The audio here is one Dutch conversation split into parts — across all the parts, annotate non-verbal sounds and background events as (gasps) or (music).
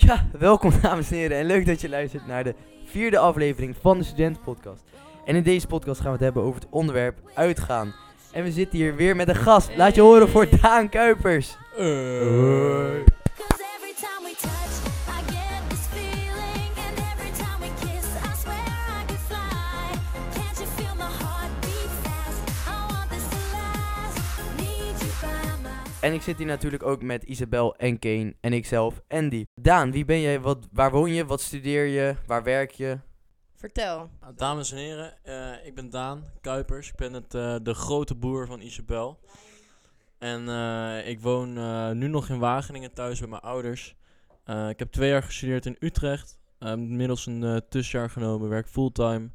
Ja, welkom (laughs) dames en heren en leuk dat je luistert naar de vierde aflevering van de Studentenpodcast. En in deze podcast gaan we het hebben over het onderwerp uitgaan. En we zitten hier weer met een gast. Laat je horen voor Daan Kuipers. En ik zit hier natuurlijk ook met Isabel en Kane en ikzelf, Andy. Daan, wie ben jij? Wat, waar woon je? Wat studeer je? Waar werk je? Vertel. Nou, Dames en heren, eh, ik ben Daan Kuipers. Ik ben het, eh, de grote broer van Isabel. En eh, ik woon eh, nu nog in Wageningen thuis bij mijn ouders. Eh, ik heb twee jaar gestudeerd in Utrecht. Uh, inmiddels een eh, tussenjaar genomen, werk fulltime.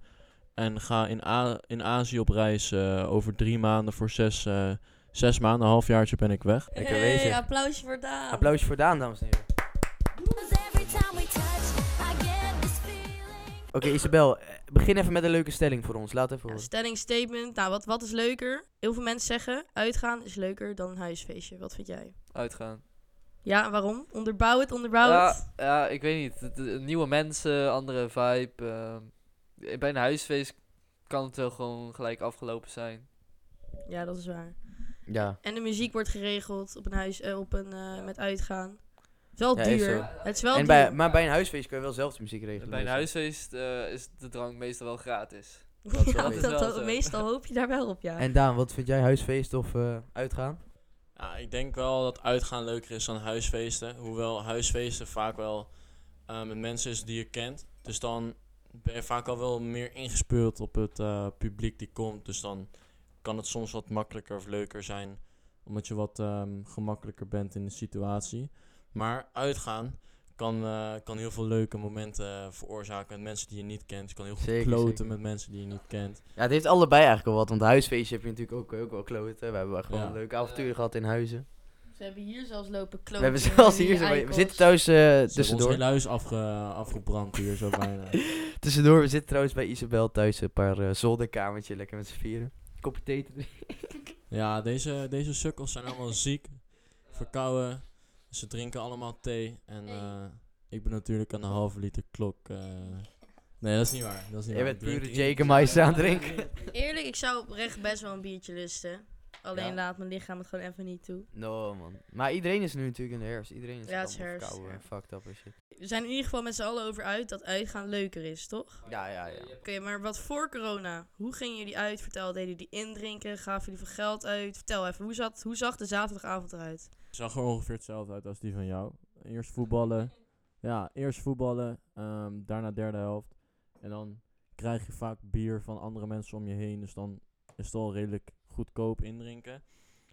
En ga in, A in Azië op reis eh, over drie maanden voor zes, eh, zes maanden, een halfjaartje ben ik weg. Lekker Hey, wezen. applausje voor Daan. Applausje voor Daan, dames en heren. Oké, Isabel, eh, begin even met een leuke stelling voor ons. Laat even Ja, horen. stelling, statement. Nou, wat, wat is leuker? Heel veel mensen zeggen, uitgaan is leuker dan een huisfeestje. Wat vind jij? Uitgaan. Ja, waarom? Onderbouw het, onderbouw Ja, het. ja, ik weet niet. Nieuwe mensen, andere vibe. ehm, bij een huisfeest kan het wel gewoon gelijk afgelopen zijn. Ja, dat is waar. Ja. En de muziek wordt geregeld op een huis, eh, op een, eh, Ja. met uitgaan. Het is wel Ja, is duur. zo. Het is wel En duur. bij, maar bij een huisfeest kun je wel zelf de muziek regelen. bij een dus. huisfeest eh, is de drank meestal wel gratis. (laughs) Dat is wel ja, dat, Dat is wel dat- zo. meestal hoop je daar wel op, ja. En Daan, wat vind jij huisfeest of eh, uitgaan? Ja, ik denk wel dat uitgaan leuker is dan huisfeesten. Hoewel huisfeesten vaak wel eh, met mensen is die je kent. Dus dan ben je vaak al wel meer ingespeeld op het eh, publiek die komt. Dus dan kan het soms wat makkelijker of leuker zijn. Omdat je wat ehm, gemakkelijker bent in de situatie. Maar uitgaan kan, eh, kan heel veel leuke momenten eh, veroorzaken met mensen die je niet kent. Je kan heel goed Zeker, kloten zeker. met mensen die je niet kent. Ja, het heeft allebei eigenlijk wel wat. Want huisfeestje heb je natuurlijk ook, ook wel kloten. We hebben wel gewoon Ja. leuke avonturen gehad in huizen. Ze hebben hier zelfs lopen We kloten. hebben zelfs hier zo... We zitten thuis eh, Ze hebben ons tussendoor. hele huis afge, afgebrand hier zo bijna. (laughs) Tussendoor, we zitten trouwens bij Isabel thuis. Een paar eh, zolderkamertje, lekker met z'n vieren. Kopje thee te drinken. Ja, deze, deze sukkels zijn allemaal ziek, verkouden. Ze drinken allemaal thee. En eh, ik ben natuurlijk aan de halve liter klok. eh. nee, dat is niet waar. Dat is niet waar. bent pure Jägermeister aan het drinken. Eerlijk, ik zou oprecht best wel een biertje lusten. Alleen Ja. laat mijn lichaam het gewoon even niet toe. No man. Maar iedereen is nu natuurlijk in de herfst. Iedereen is Ja, het is herfst, verkouden ja. en fucked up en shit. We zijn in ieder geval met z'n allen over uit dat uitgaan leuker is, toch? Ja, ja, ja. Oké, maar wat voor corona? Hoe gingen jullie uit? Vertel, deden jullie indrinken? Gaven jullie veel geld uit? Vertel even, hoe, zat, hoe zag de zaterdagavond eruit? Het zag er ongeveer hetzelfde uit als die van jou. Eerst voetballen. (laughs) Ja, eerst voetballen. ehm, daarna derde helft. En dan krijg je vaak bier van andere mensen om je heen. Dus dan is het al redelijk goedkoop indrinken.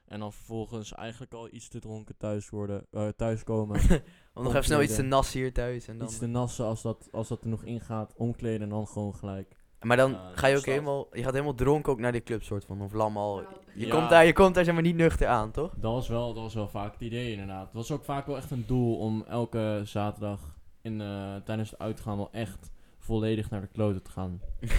En dan vervolgens eigenlijk al iets te dronken thuis worden, eh, thuiskomen. (laughs) Om nog even snel iets te nassen hier thuis. En dan, iets te nassen als dat, als dat er nog in gaat. Omkleden en dan gewoon gelijk. maar dan Ja, ga je ook stad. helemaal... Je gaat helemaal dronken ook naar die club soort van. Of lam al. Je, Ja. komt daar, je komt daar zeg maar niet nuchter aan, toch? Dat was wel, dat was wel vaak het idee inderdaad. Het was ook vaak wel echt een doel om elke zaterdag in, eh, tijdens het uitgaan wel echt volledig naar de kloten te gaan. (laughs)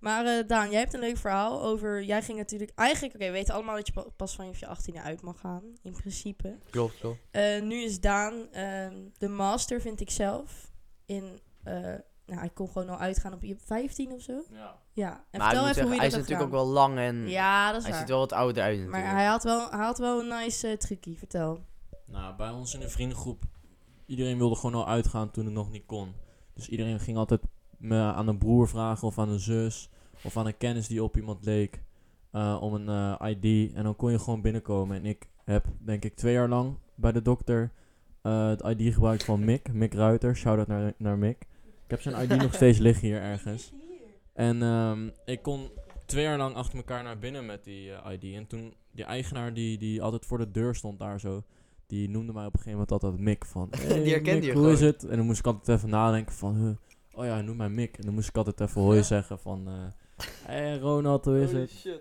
Maar eh, Daan, jij hebt een leuk verhaal over... Jij ging natuurlijk... Eigenlijk, oké, we weten allemaal dat je pa- pas vanaf je 18e uit mag gaan. In principe. klopt, klopt. Eh, nu is Daan ehm, de master, vind ik zelf. In... eh, nou, hij kon gewoon al uitgaan op je 15 of zo. Ja. Ja, en maar ik vertel even zeggen, hoe je hij is natuurlijk ook wel lang en... Ja, dat is Hij waar. ziet wel wat ouder uit natuurlijk. Maar hij had wel, hij had wel een nice uh, trucje, vertel. Nou, bij ons in de vriendengroep, iedereen wilde gewoon al uitgaan toen het nog niet kon. Dus iedereen ging altijd me aan een broer vragen of aan een zus of aan een kennis die op iemand leek eh, om een eh, ID. En dan kon je gewoon binnenkomen. En ik heb denk ik twee jaar lang bij de dokter eh, het ID gebruikt van Mick, Mick Ruiter. Shout-out naar, naar Mick. Ik heb zijn ID nog steeds liggen hier ergens. En ehm, ik kon twee jaar lang achter elkaar naar binnen met die ID. En toen die eigenaar die, die altijd voor de deur stond daar zo, die noemde mij op een gegeven moment altijd Mick van. (laughs) Die "Hey, herkende Mick, je hoe is gewoon." het? En dan moest ik altijd even nadenken van, huh, oh ja, hij noemt mij Mick. En dan moest ik altijd even hoi zeggen van, eh hey Ronald, hoe is het? We,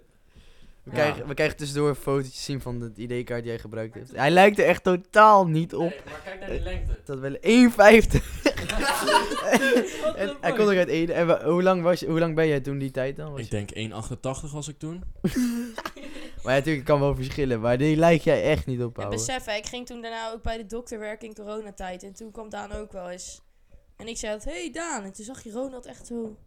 Ja. krijgen, we krijgen tussendoor een fotootje zien van de ID-kaart die hij gebruikt heeft. Hij lijkt er echt totaal niet op. Nee, maar kijk naar die lengte. (laughs) Dat wel 1,50. (laughs) en hij komt ook uit Ede. En hoe lang, was je, hoe lang ben jij toen die tijd dan? Was Ik je- denk 1,88 was ik toen. (laughs) Maar ja, natuurlijk kan wel verschillen, maar die lijkt jij echt niet op, En besef, hè, ik ging toen daarna ook bij de dokter werken in coronatijd. En toen kwam Daan ook wel eens. En ik zei dat, hey Daan. En toen zag je Ronald echt zo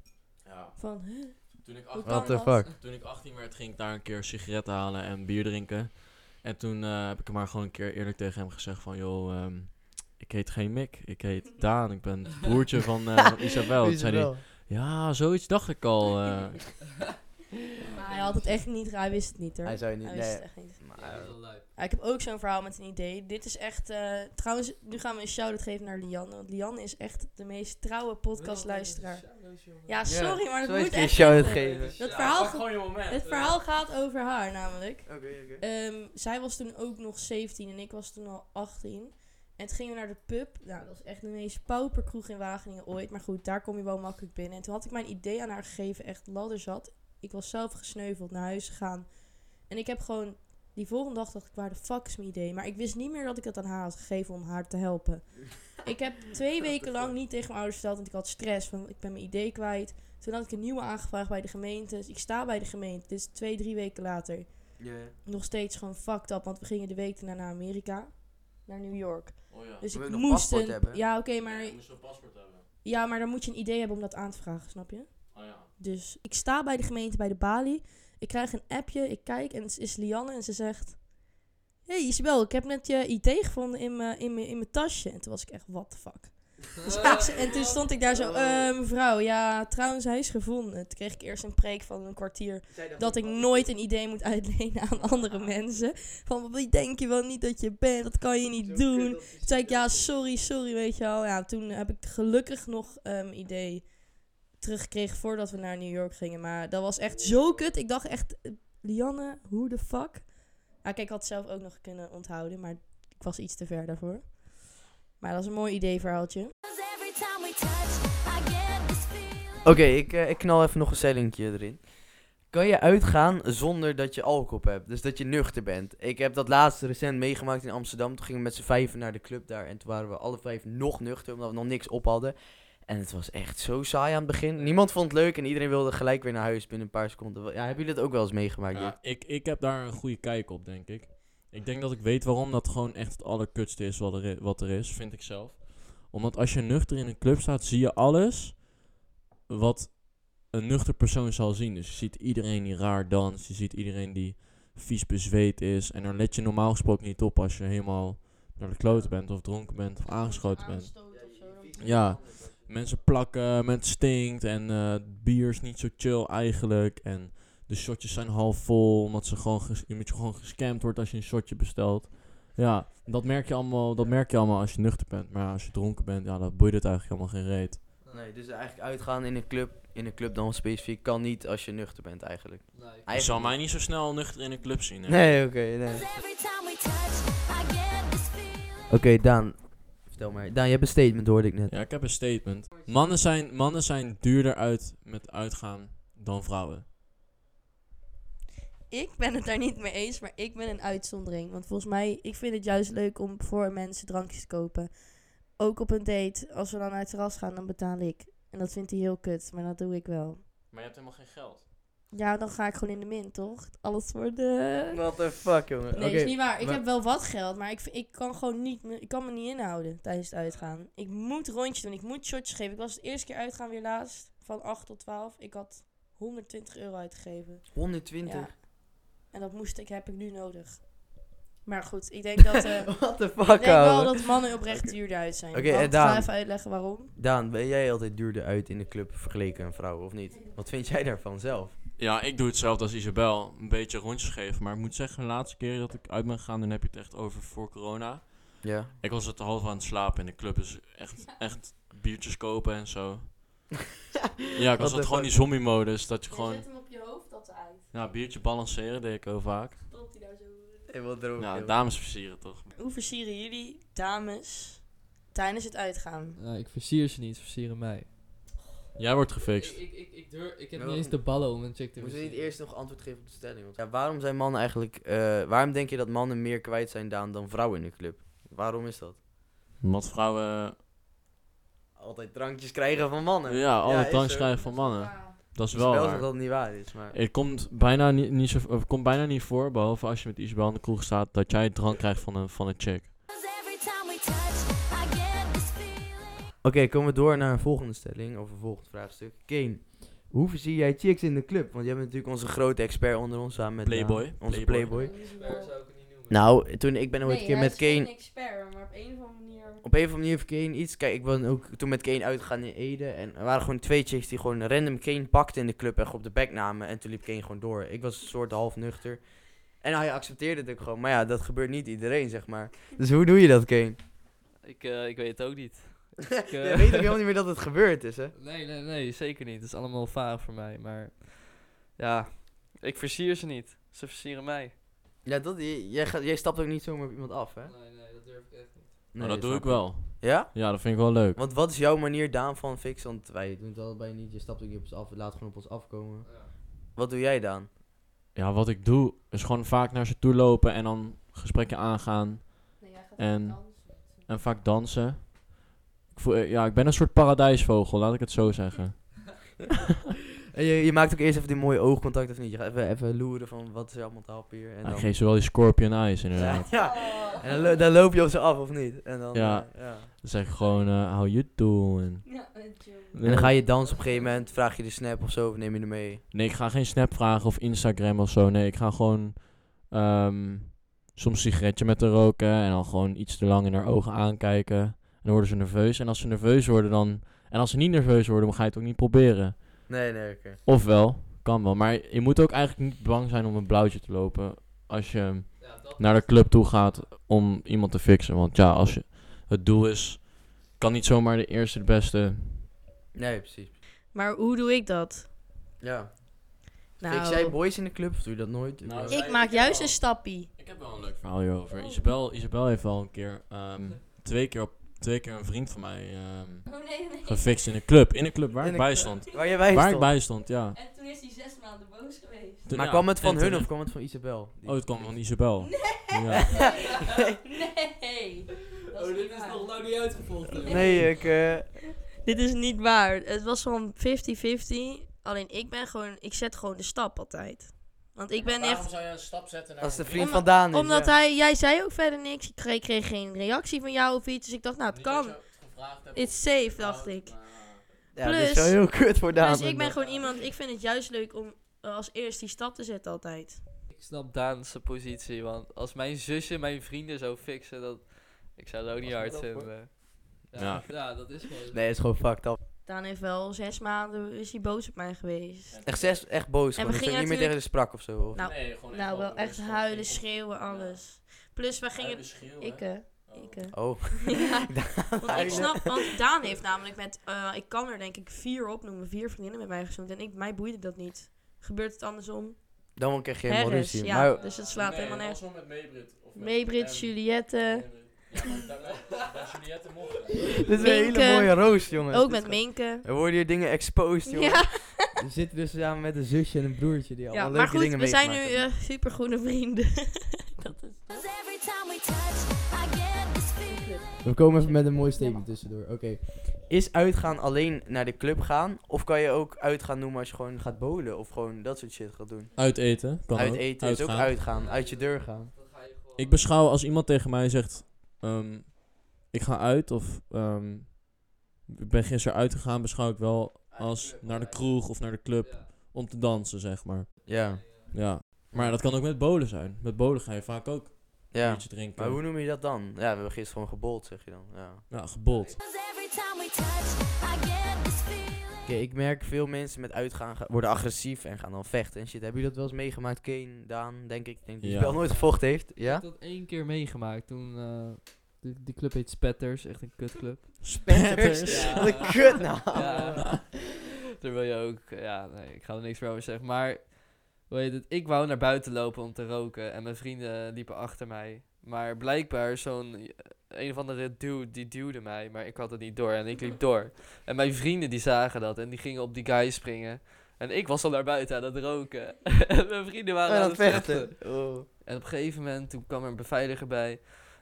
Ja. van, huh? Toen ik, Hoe acht- kan What the dat? fuck? toen ik 18 werd, ging ik daar een keer sigaretten halen en bier drinken. En toen eh, heb ik hem maar gewoon een keer eerlijk tegen hem gezegd van... Joh, ehm, ik heet geen Mick, ik heet Daan. Ik ben het broertje van, eh, van Isabel. Toen zei hij, ja, zoiets dacht ik al. eh. Maar hij had het echt niet, hij wist het niet hoor. Hij je niet... Hij wist Nee, het echt niet. maar, Ja, dat is wel lijp. Ja, ik heb ook zo'n verhaal met een idee. Dit is echt, eh, trouwens, nu gaan we een shout-out geven naar Lianne. Want Lianne is echt de meest trouwe podcastluisteraar. Ja, sorry, maar dat moet echt shout-out even. geven? Dat verhaal, Pak gewoon je moment. het verhaal gaat over haar namelijk. Oké, oké. Ehm, zij was toen ook nog 17 en ik was toen al 18. En toen gingen we naar de pub. Nou, dat was echt de meest pauperkroeg in Wageningen ooit. Maar goed, daar kom je wel makkelijk binnen. En toen had ik mijn idee aan haar gegeven, echt ladderzat. Ik was zelf gesneuveld naar huis gegaan. En ik heb gewoon... Die volgende dag dacht ik, waar de fuck is mijn idee? Maar ik wist niet meer dat ik het aan haar had gegeven om haar te helpen. Ik heb twee weken lang niet tegen mijn ouders verteld, want ik had stress. Van, ik ben mijn idee kwijt. Toen had ik een nieuwe aangevraagd bij de gemeente. Dus ik sta bij de gemeente. Dit is twee, drie weken later Ja. nog steeds gewoon fucked up. Want we gingen de week daarna naar Amerika. Naar New York. Oh ja. Dus Moet ik moest paspoort een... hebben? Ja, oké, maar... Je moest een paspoort hebben. Ja, maar dan moet je een idee hebben om dat aan te vragen, snap je? Oh ja. Dus ik sta bij de gemeente bij de balie. Ik krijg een appje. Ik kijk en het is Lianne. En ze zegt... hey Isabel, ik heb net je ID gevonden in mijn in mijn- in mijn tasje. En toen was ik echt, what the fuck. (laughs) Dus en toen stond ik daar zo... eh, mevrouw, ja, trouwens, hij is gevonden. Toen kreeg ik eerst een preek van een kwartier dat ik nooit een idee moet uitlenen aan andere mensen. Van wie denk je wel niet dat je bent? Dat kan je niet doen. Toen zei ik ja, sorry, sorry, weet je wel. Ja, toen heb ik gelukkig nog een idee teruggekregen voordat we naar New York gingen. Maar dat was echt zo kut. Ik dacht echt, eh, Lianne, hoe de fuck? Ja, kijk, ik had het zelf ook nog kunnen onthouden, maar ik was iets te ver daarvoor. Maar dat is een mooi idee-verhaaltje. 'Cause every time we touch, I get this feeling. Oké, ik, eh, ik knal even nog een stellingje erin. Kan je uitgaan zonder dat je alcohol hebt? Dus dat je nuchter bent. Ik heb dat laatst recent meegemaakt in Amsterdam. Toen gingen we met z'n vijven naar de club daar. En toen waren we alle vijf nog nuchter, omdat we nog niks op hadden. En het was echt zo saai aan het begin. Niemand vond het leuk en iedereen wilde gelijk weer naar huis binnen een paar seconden. Ja, hebben jullie dat ook wel eens meegemaakt? Ja, ik, ik heb daar een goede kijk op, denk ik. Ik denk dat ik weet waarom dat gewoon echt het allerkutste is wat er, wat er is, vind ik zelf. Omdat als je nuchter in een club staat, zie je alles wat een nuchter persoon zal zien. Dus je ziet iedereen die raar danst, je ziet iedereen die vies bezweet is. En daar let je normaal gesproken niet op als je helemaal naar de kloten bent of dronken bent of aangeschoten bent. Ja, mensen plakken, mensen stinkt en eh, het bier is niet zo chill eigenlijk. En de shotjes zijn half vol, omdat ze gewoon omdat je gewoon gescamd wordt als je een shotje bestelt. Ja, dat merk je allemaal, dat merk je allemaal als je nuchter bent. Maar als je dronken bent, ja, dat boeit het eigenlijk helemaal geen reet. Nee, dus eigenlijk uitgaan in een club, in een club dan specifiek, kan niet als je nuchter bent eigenlijk. Nee. Je zal mij niet zo snel nuchter in een club zien. Hè? Nee, oké, nee. Oké, Daan. Vertel maar. Daan, je hebt een statement, hoorde ik net. Ja, ik heb een statement. Mannen zijn, mannen zijn duurder uit met uitgaan dan vrouwen. Ik ben het daar niet mee eens, maar ik ben een uitzondering. Want volgens mij, ik vind het juist leuk om voor mensen drankjes te kopen. Ook op een date, als we dan naar het terras gaan, dan betaal ik. En dat vindt hij heel kut, maar dat doe ik wel. Maar je hebt helemaal geen geld. Ja, dan ga ik gewoon in de min, toch? Alles voor de... What the fuck, jongen. Nee, Oké, is niet waar. Ik maar- heb wel wat geld, maar ik, ik kan gewoon niet, ik kan me niet inhouden tijdens het uitgaan. Ik moet rondjes doen, ik moet shotjes geven. Ik was de eerste keer uitgaan weer laatst, van 8 tot 12. Ik had 120 euro uitgegeven. 120. Ja. En dat moest ik, heb ik nu nodig. Maar goed, ik denk dat, eh, (laughs) What the ik fuck, denk wel dat mannen oprecht duurder uit zijn. Oké, en ik ga Daan? even uitleggen waarom. Daan, ben jij altijd duurder uit in de club vergeleken aan vrouwen, of niet? Wat vind jij daarvan zelf? Ja, ik doe hetzelfde als Isabel. Een beetje rondjes geven. Maar ik moet zeggen, de laatste keer dat ik uit ben gegaan, dan heb je het echt over voor corona. Ja. Ik was het half aan het slapen in de club. Dus echt, echt biertjes kopen en zo. (laughs) ja, ik was het gewoon die zombie-modus. Dat je gewoon... hem op je hoofd, dat uit. Ja, biertje balanceren deed ik ook vaak. Tot hij daar zo... Hey, wat droog, Ja, dames versieren toch. Hoe versieren jullie dames tijdens het uitgaan? Nou, ik versier ze niet, ze versieren mij. Jij wordt gefixt. ik, ik, ik, durf, ik heb Ja, niet eens de ballen om een chick te Moeten we niet eerst nog antwoord geven op de stelling? Want, ja, waarom zijn mannen eigenlijk... eh, waarom denk je dat mannen meer kwijt zijn Daan, dan vrouwen in de club? Waarom is dat? Omdat vrouwen... Altijd drankjes krijgen van mannen. Ja, is drankjes krijgen van mannen. Ja. Dat is wel waar. dat het niet waar is, maar... Het komt bijna niet, niet zo, het komt bijna niet voor, behalve als je met Isabel in de kroeg staat, dat jij drank krijgt van een, van een chick. Oké, komen we door naar een volgende stelling, of een volgend vraagstuk. Kane, hoe zie jij chicks in de club? Want jij bent natuurlijk onze grote expert onder ons, samen met Playboy. Daan, onze Playboy. Playboy. Expert zou ik het niet noemen. Nou, toen ik ben ooit een keer met Kane... expert, maar op een of andere manier... Op een of andere manier heeft Kane iets. Kijk, ik ben ook toen met Kane uitgegaan in Ede. En er waren gewoon twee chicks die gewoon random Kane pakten in de club en op de bek namen. En toen liep Kane gewoon door. Ik was een soort half nuchter. En hij accepteerde het ook gewoon. Maar ja, dat gebeurt niet iedereen, zeg maar. Dus hoe doe je dat, Kane? Ik, eh, ik weet het ook niet. (laughs) Jij weet ook helemaal niet meer dat het (laughs) gebeurd is, hè? Nee, nee, nee, zeker niet. Het is allemaal vaag voor mij. Maar ja, ik versier ze niet. Ze versieren mij. Ja, dat, jij, stapt ook niet zomaar op iemand af, hè? Nee, nee, dat durf ik echt niet. Nee, maar dat doe ik wel. Ja? Ja, dat vind ik wel leuk. Want wat is jouw manier Daan van fixen? Want wij doen het allebei niet. Je stapt ook niet op ons af. Laat gewoon op ons afkomen. Ja. Wat doe jij dan? Ja, wat ik doe, is gewoon vaak naar ze toe lopen en dan gesprekken aangaan En- en vaak dansen. Eh, ja, ik ben een soort paradijsvogel, laat ik het zo zeggen. (laughs) En je, je maakt ook eerst even die mooie oogcontact of niet? Je gaat even, even loeren van wat is er allemaal te happen hier. En Ja, dan, ik geef ze wel die scorpion eyes inderdaad. (laughs) ja. En dan, lo- dan loop je op ze af of niet? En dan, Ja. eh, ja. Dan zeg ik gewoon, eh how you doing? Ja, En dan ga je dansen op een gegeven moment, vraag je de snap of zo, of neem je er mee. Nee, ik ga geen snap vragen of Instagram of zo. Nee, ik ga gewoon ehm, soms een sigaretje met haar roken en dan gewoon iets te lang in haar ogen aankijken. En dan worden ze nerveus. En als ze nerveus worden dan... En als ze niet nerveus worden, dan ga je het ook niet proberen. Nee, nee, oké. Ofwel, kan wel. Maar je moet ook eigenlijk niet bang zijn om een blauwtje te lopen als je Ja, naar de club toe gaat om iemand te fixen. Want ja, als je het doel is, kan niet zomaar de eerste de beste. Nee, precies. Maar hoe doe ik dat? Ja. Nou, Fix jij boys in de club of doe je dat nooit? Nou, ik maak juist een stappie. Ik heb wel een leuk verhaal hierover. Isabel, Isabel heeft al een keer, ehm, twee keer, op, twee keer een vriend van mij ehm, Oh nee, nee. gefixt in een club. In een club waar In ik bij club. stond. Waar je bij Waar ik stond. bij stond, ja. En toen is hij zes maanden boos geweest. Toen- Maar ja, kwam het van hun of kwam het van Isabel? Oh, het kwam van Isabel. Ja. nee. Dat Oh, dit is waar. nog lang niet uitgevolgd. Nee, ik... eh, Dit is niet waar. Het was gewoon 50-50. Alleen ik ben gewoon, ik zet gewoon de stap altijd. Want ik ben echt. zou je een stap zetten naar als de vriend Omdat- van Daan is, Omdat ja. hij, jij zei ook verder niks. Ik kreeg, geen reactie van jou of iets. Dus ik dacht, nou, het kan. It's safe, dacht ik. Ja, dat is plus- wel heel kut voor Daan. Dus ik ben gewoon iemand, ik vind het juist leuk om eh, als eerst die stap te zetten altijd. Ik snap Daan's positie, want als mijn zusje mijn vrienden zou fixen, dat... Ik zou het ook niet hard het vinden. Ja, Ja. ja, dat is gewoon... Nee, het is gewoon fucked up. Daan heeft wel zes maanden, is hij boos op mij geweest. Echt, zes, echt boos. En we gingen niet meer tegen de sprak of zo. Of. Nou, Nee, gewoon nou wel echt huilen, schreeuwen, alles. Plus we gingen... Ik, eh, ik, eh. Oh. (laughs) Ja, (laughs) want ik snap, want Daan heeft namelijk met, eh, ik kan er denk ik vier opnoemen, vier vriendinnen met mij gezoend. En ik, mij boeide dat niet. Gebeurt het andersom? Dan krijg je helemaal Harris, ruzie. ja. Maar Dus het slaat Nee, helemaal nergens. andersom met Maybrit. of met Maybrit, M. Juliette, Ja, maar daar- (laughs) daar Dit is een hele mooie roost, jongens. ook Dit met is- Minke. Er worden hier dingen exposed, jongens. Ja, We (laughs) zitten dus samen met een zusje en een broertje die allemaal ja leuke maar goed, dingen we zijn nu meegemaakt hebben. eh super goede vrienden. (laughs) dat is Cause every time we touch, I get this feeling. We komen even met een mooi statement tussendoor. Oké. Is uitgaan alleen naar de club gaan? Of kan je ook uitgaan noemen als je gewoon gaat bowlen? Of gewoon dat soort shit gaat doen? Uit eten. Kan uit ook. eten is ook Uitgaan. uitgaan. Uit je deur gaan. Dat ga je gewoon... Ik beschouw als iemand tegen mij zegt: ehm, Ik ga uit of ehm, ik ben gisteren uitgegaan, beschouw ik wel als naar de kroeg of naar de club Ja. om te dansen, zeg maar. Ja. Ja. Maar dat kan ook met bolen zijn. Met bolen ga je vaak ook een Ja. beetje drinken. Maar hoe noem je dat dan? Ja, we hebben gisteren gewoon gebold, zeg je dan. Ja. Ja, gebold. Oké, ik merk veel mensen met uitgaan ga- worden agressief en gaan dan vechten en shit. Hebben jullie dat wel eens meegemaakt? Kane, Daan, denk ik. Ik denk dat Ja. wel nooit gevochten heeft. Ik Ja? heb dat één keer meegemaakt. Toen, eh, die, die club heet Spetters, echt een kutclub. Spetters. Ja. Wat een kut nou. Ja. Daar wil je ook, ja, nee, ik ga er niks meer over zeggen. Maar, heet het, ik wou naar buiten lopen om te roken en mijn vrienden liepen achter mij. Maar blijkbaar zo'n, eh, een of andere dude, die duwde mij, maar ik had het niet door en ik liep door. En mijn vrienden die zagen dat en die gingen op die guy springen. En ik was al naar buiten aan het roken. (laughs) en mijn vrienden waren En aan het vechten. vechten. Oh. En op een gegeven moment, toen kwam er een beveiliger bij.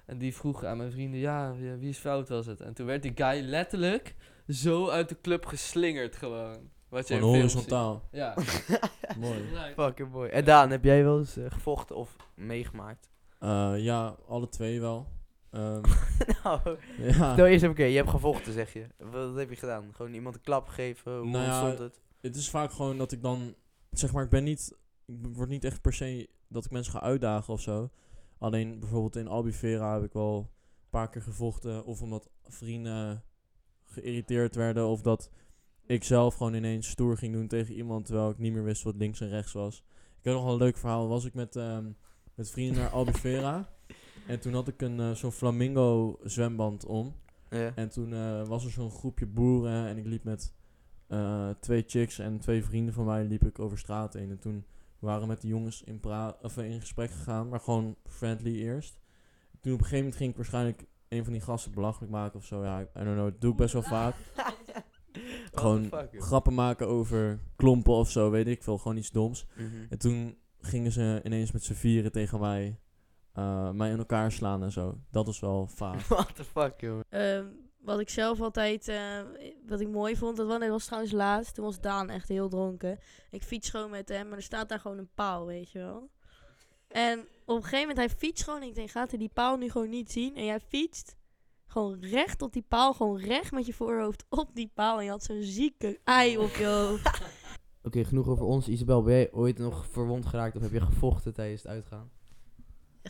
En die vroeg aan mijn vrienden, ja, wie is fout was het? En toen werd die guy letterlijk zo uit de club geslingerd gewoon. Wat je ziet. horizontaal. Ja. (laughs) Mooi. Fucking mooi. En Daan, heb jij wel eens eh, gevochten of meegemaakt? Eh, ja, alle twee wel. Ehm, (laughs) nou, (laughs) ja. stel eerst even, oké, je hebt gevochten, zeg je. Wat heb je gedaan? Gewoon iemand een klap gegeven? Hoe Nou ja, stond het? het is vaak gewoon dat ik dan, zeg maar, ik ben niet, ik word niet echt per se dat ik mensen ga uitdagen of zo. Alleen bijvoorbeeld in Albufeira heb ik wel een paar keer gevochten. Of omdat vrienden geïrriteerd werden. Of dat ik zelf gewoon ineens stoer ging doen tegen iemand terwijl ik niet meer wist wat links en rechts was. Ik heb nog wel een leuk verhaal. Was ik met, ehm, met vrienden naar Albufeira. (laughs) en toen had ik een eh, zo'n flamingo zwemband om. Ja. En toen eh, was er zo'n groepje boeren en ik liep met eh, twee chicks en twee vrienden van mij liep ik over straat heen. En toen waren met de jongens in, pra of in gesprek gegaan, maar gewoon friendly eerst. Toen op een gegeven moment ging ik waarschijnlijk een van die gasten belachelijk maken of zo. Ja, I don't know, dat doe ik best wel (laughs) vaak. Gewoon fuck, grappen maken over klompen of zo, weet ik veel. Gewoon iets doms. Mhm. En toen gingen ze ineens met z'n vieren tegen mij, eh, mij in elkaar slaan en zo. Dat was wel vaak. (laughs) What the fuck, joh? Ehm, wat ik zelf altijd, eh, wat ik mooi vond, dat was, dat was trouwens laatst. Toen was Daan echt heel dronken. Ik fiets gewoon met hem, maar er staat daar gewoon een paal, weet je wel. En op een gegeven moment, hij fietst gewoon. En ik denk, gaat hij die paal nu gewoon niet zien? En jij fietst gewoon recht op die paal, gewoon recht met je voorhoofd op die paal. En je had zo'n zieke ei op je hoofd. (laughs) Oké, genoeg over ons. Isabel, ben jij ooit nog verwond geraakt of heb je gevochten tijdens het uitgaan?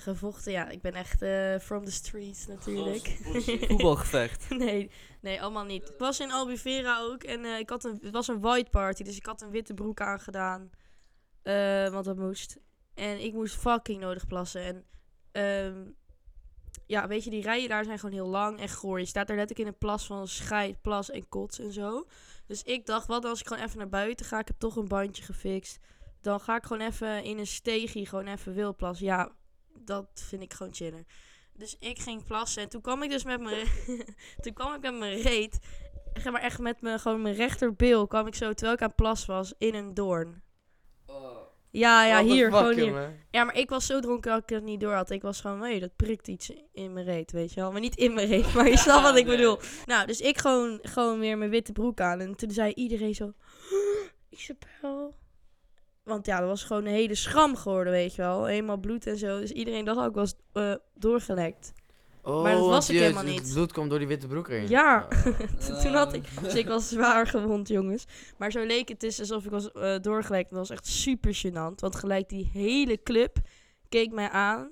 Gevochten, ja, ik ben echt eh, from the streets natuurlijk. (laughs) Voetbalgevecht. Nee, nee, allemaal niet. Ik was in Albufeira ook en eh, ik had een, het was een white party, dus ik had een witte broek aangedaan. eh want dat moest. En ik moest fucking nodig plassen. En ehm, ja, weet je, die rijen daar zijn gewoon heel lang en goor. Je staat daar letterlijk in een plas van scheid, plas en kots en zo. Dus ik dacht, wat als ik gewoon even naar buiten ga? Ik heb toch een bandje gefixt. Dan ga ik gewoon even in een steegje gewoon even wil plassen. Ja, dat vind ik gewoon chiller. Dus ik ging plassen en toen kwam ik dus met mijn, (laughs) toen kwam ik met mijn reet, zeg maar echt met mijn, gewoon mijn rechterbil, kwam ik zo, terwijl ik aan plassen was, in een doorn. Ja, ja, the hier, gewoon hier. Ja, maar ik was zo dronken dat ik het niet door had. Ik was gewoon, nee, dat prikt iets in mijn reet, weet je wel. Maar niet in mijn reet, maar je (laughs) snapt wat ik nee. bedoel. Nou, dus ik gewoon, gewoon weer mijn witte broek aan. En toen zei iedereen zo, (gasps) Isabel. Want ja, dat was gewoon een hele schram geworden, weet je wel. Helemaal bloed en zo. Dus iedereen dacht ook, was eh, doorgelekt. Oh, Maar dat was ik helemaal niet. Het bloed komt door die witte broek erin. Ja, Oh. (laughs) toen had ik... Dus ik was zwaar gewond, jongens. Maar zo leek het dus alsof ik was eh, doorgelekt. Dat was echt super gênant. Want gelijk die hele club keek mij aan.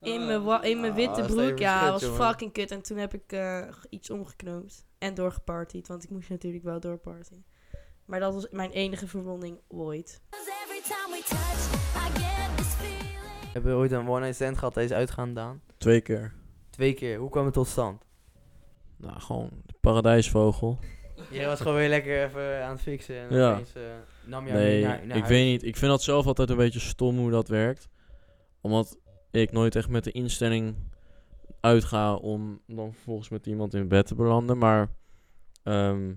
In mijn, wa- in mijn Ah, witte broek. Ja, dat was jongen. fucking kut. En toen heb ik eh, iets omgeknoopt. En doorgepartied. Want ik moest natuurlijk wel doorpartyen. Maar dat was mijn enige verwonding ooit. time we ooit een one-night stand gehad tijdens uitgaan, Daan? Twee keer. Twee keer. Hoe kwam het tot stand? Nou, gewoon de paradijsvogel. Jij was gewoon weer lekker even aan het fixen en Ja. opeens, eh, nam je Nee, naar, naar ik huis. weet niet. Ik vind dat zelf altijd een beetje stom hoe dat werkt. Omdat ik nooit echt met de instelling uitga om dan vervolgens met iemand in bed te belanden. Maar ehm,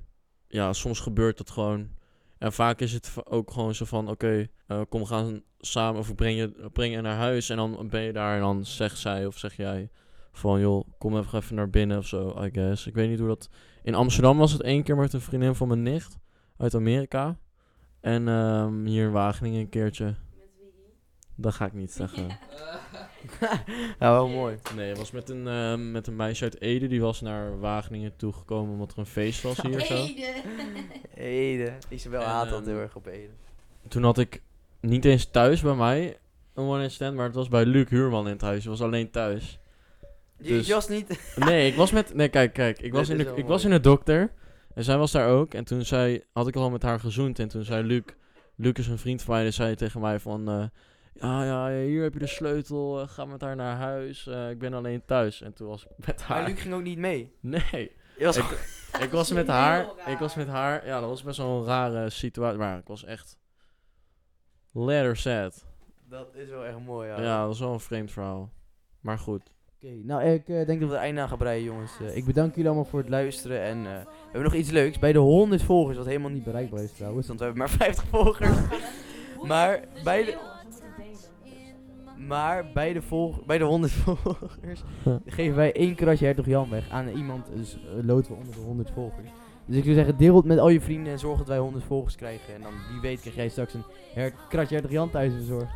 ja, soms gebeurt dat gewoon. En vaak is het ook gewoon zo van, oké, eh, kom gaan samen of breng je, breng je naar huis. En dan ben je daar en dan zegt zij of zeg jij van, joh, kom even, even naar binnen of zo, I guess. Ik weet niet hoe dat... In Amsterdam was het één keer met een vriendin van mijn nicht uit Amerika. En ehm, hier in Wageningen een keertje. Dat ga ik niet zeggen. (laughs) ja, wel mooi. Nee, het was met een, ehm, met een meisje uit Ede. Die was naar Wageningen toegekomen omdat er een feest was hier zo. Ede. Isabel En, haat dat ehm, heel erg op Ede. Toen had ik niet eens thuis bij mij een one-night stand. Maar het was bij Luc Huurman in het huis. Je was alleen thuis. Je, dus- je was niet... (laughs) Nee, ik was met... Nee, kijk, kijk. Ik was, Dit in is de, wel ik was in de dokter. En zij was daar ook. En toen zei, had ik al met haar gezoend. En toen zei Luc... Luc is een vriend van mij. Die zei tegen mij van... eh, ja, ja, hier heb je de sleutel. eh, ga met haar naar huis. eh, ik ben alleen thuis. En toen was ik (laughs) met haar... Maar Luc ging ook niet mee. Nee. Was Ik- gewoon- (laughs) Ik was met haar. Ik was met haar. Ja, dat was best wel een rare situatie. Maar ik was echt. Letter sad. Dat is wel echt mooi, ja. Ja, dat was wel een vreemd verhaal. Maar goed. Oké, nou ik eh, denk dat we het einde aan gaan breien, jongens. Ik bedank jullie allemaal voor het luisteren. En eh, we hebben nog iets leuks. Bij de 100 volgers, wat helemaal niet bereikbaar is trouwens, want we hebben maar 50 volgers. (laughs) Maar bij de, maar bij de, volg, bij de 100 volgers (laughs) geven wij één kratje Hertog Jan weg aan iemand. Dus eh, loten we onder de 100 volgers. Dus ik zou zeggen, deel het met al je vrienden en zorg dat wij 100 volgers krijgen. En dan wie weet krijg jij straks een her kratje 30 Jan thuis verzorgd.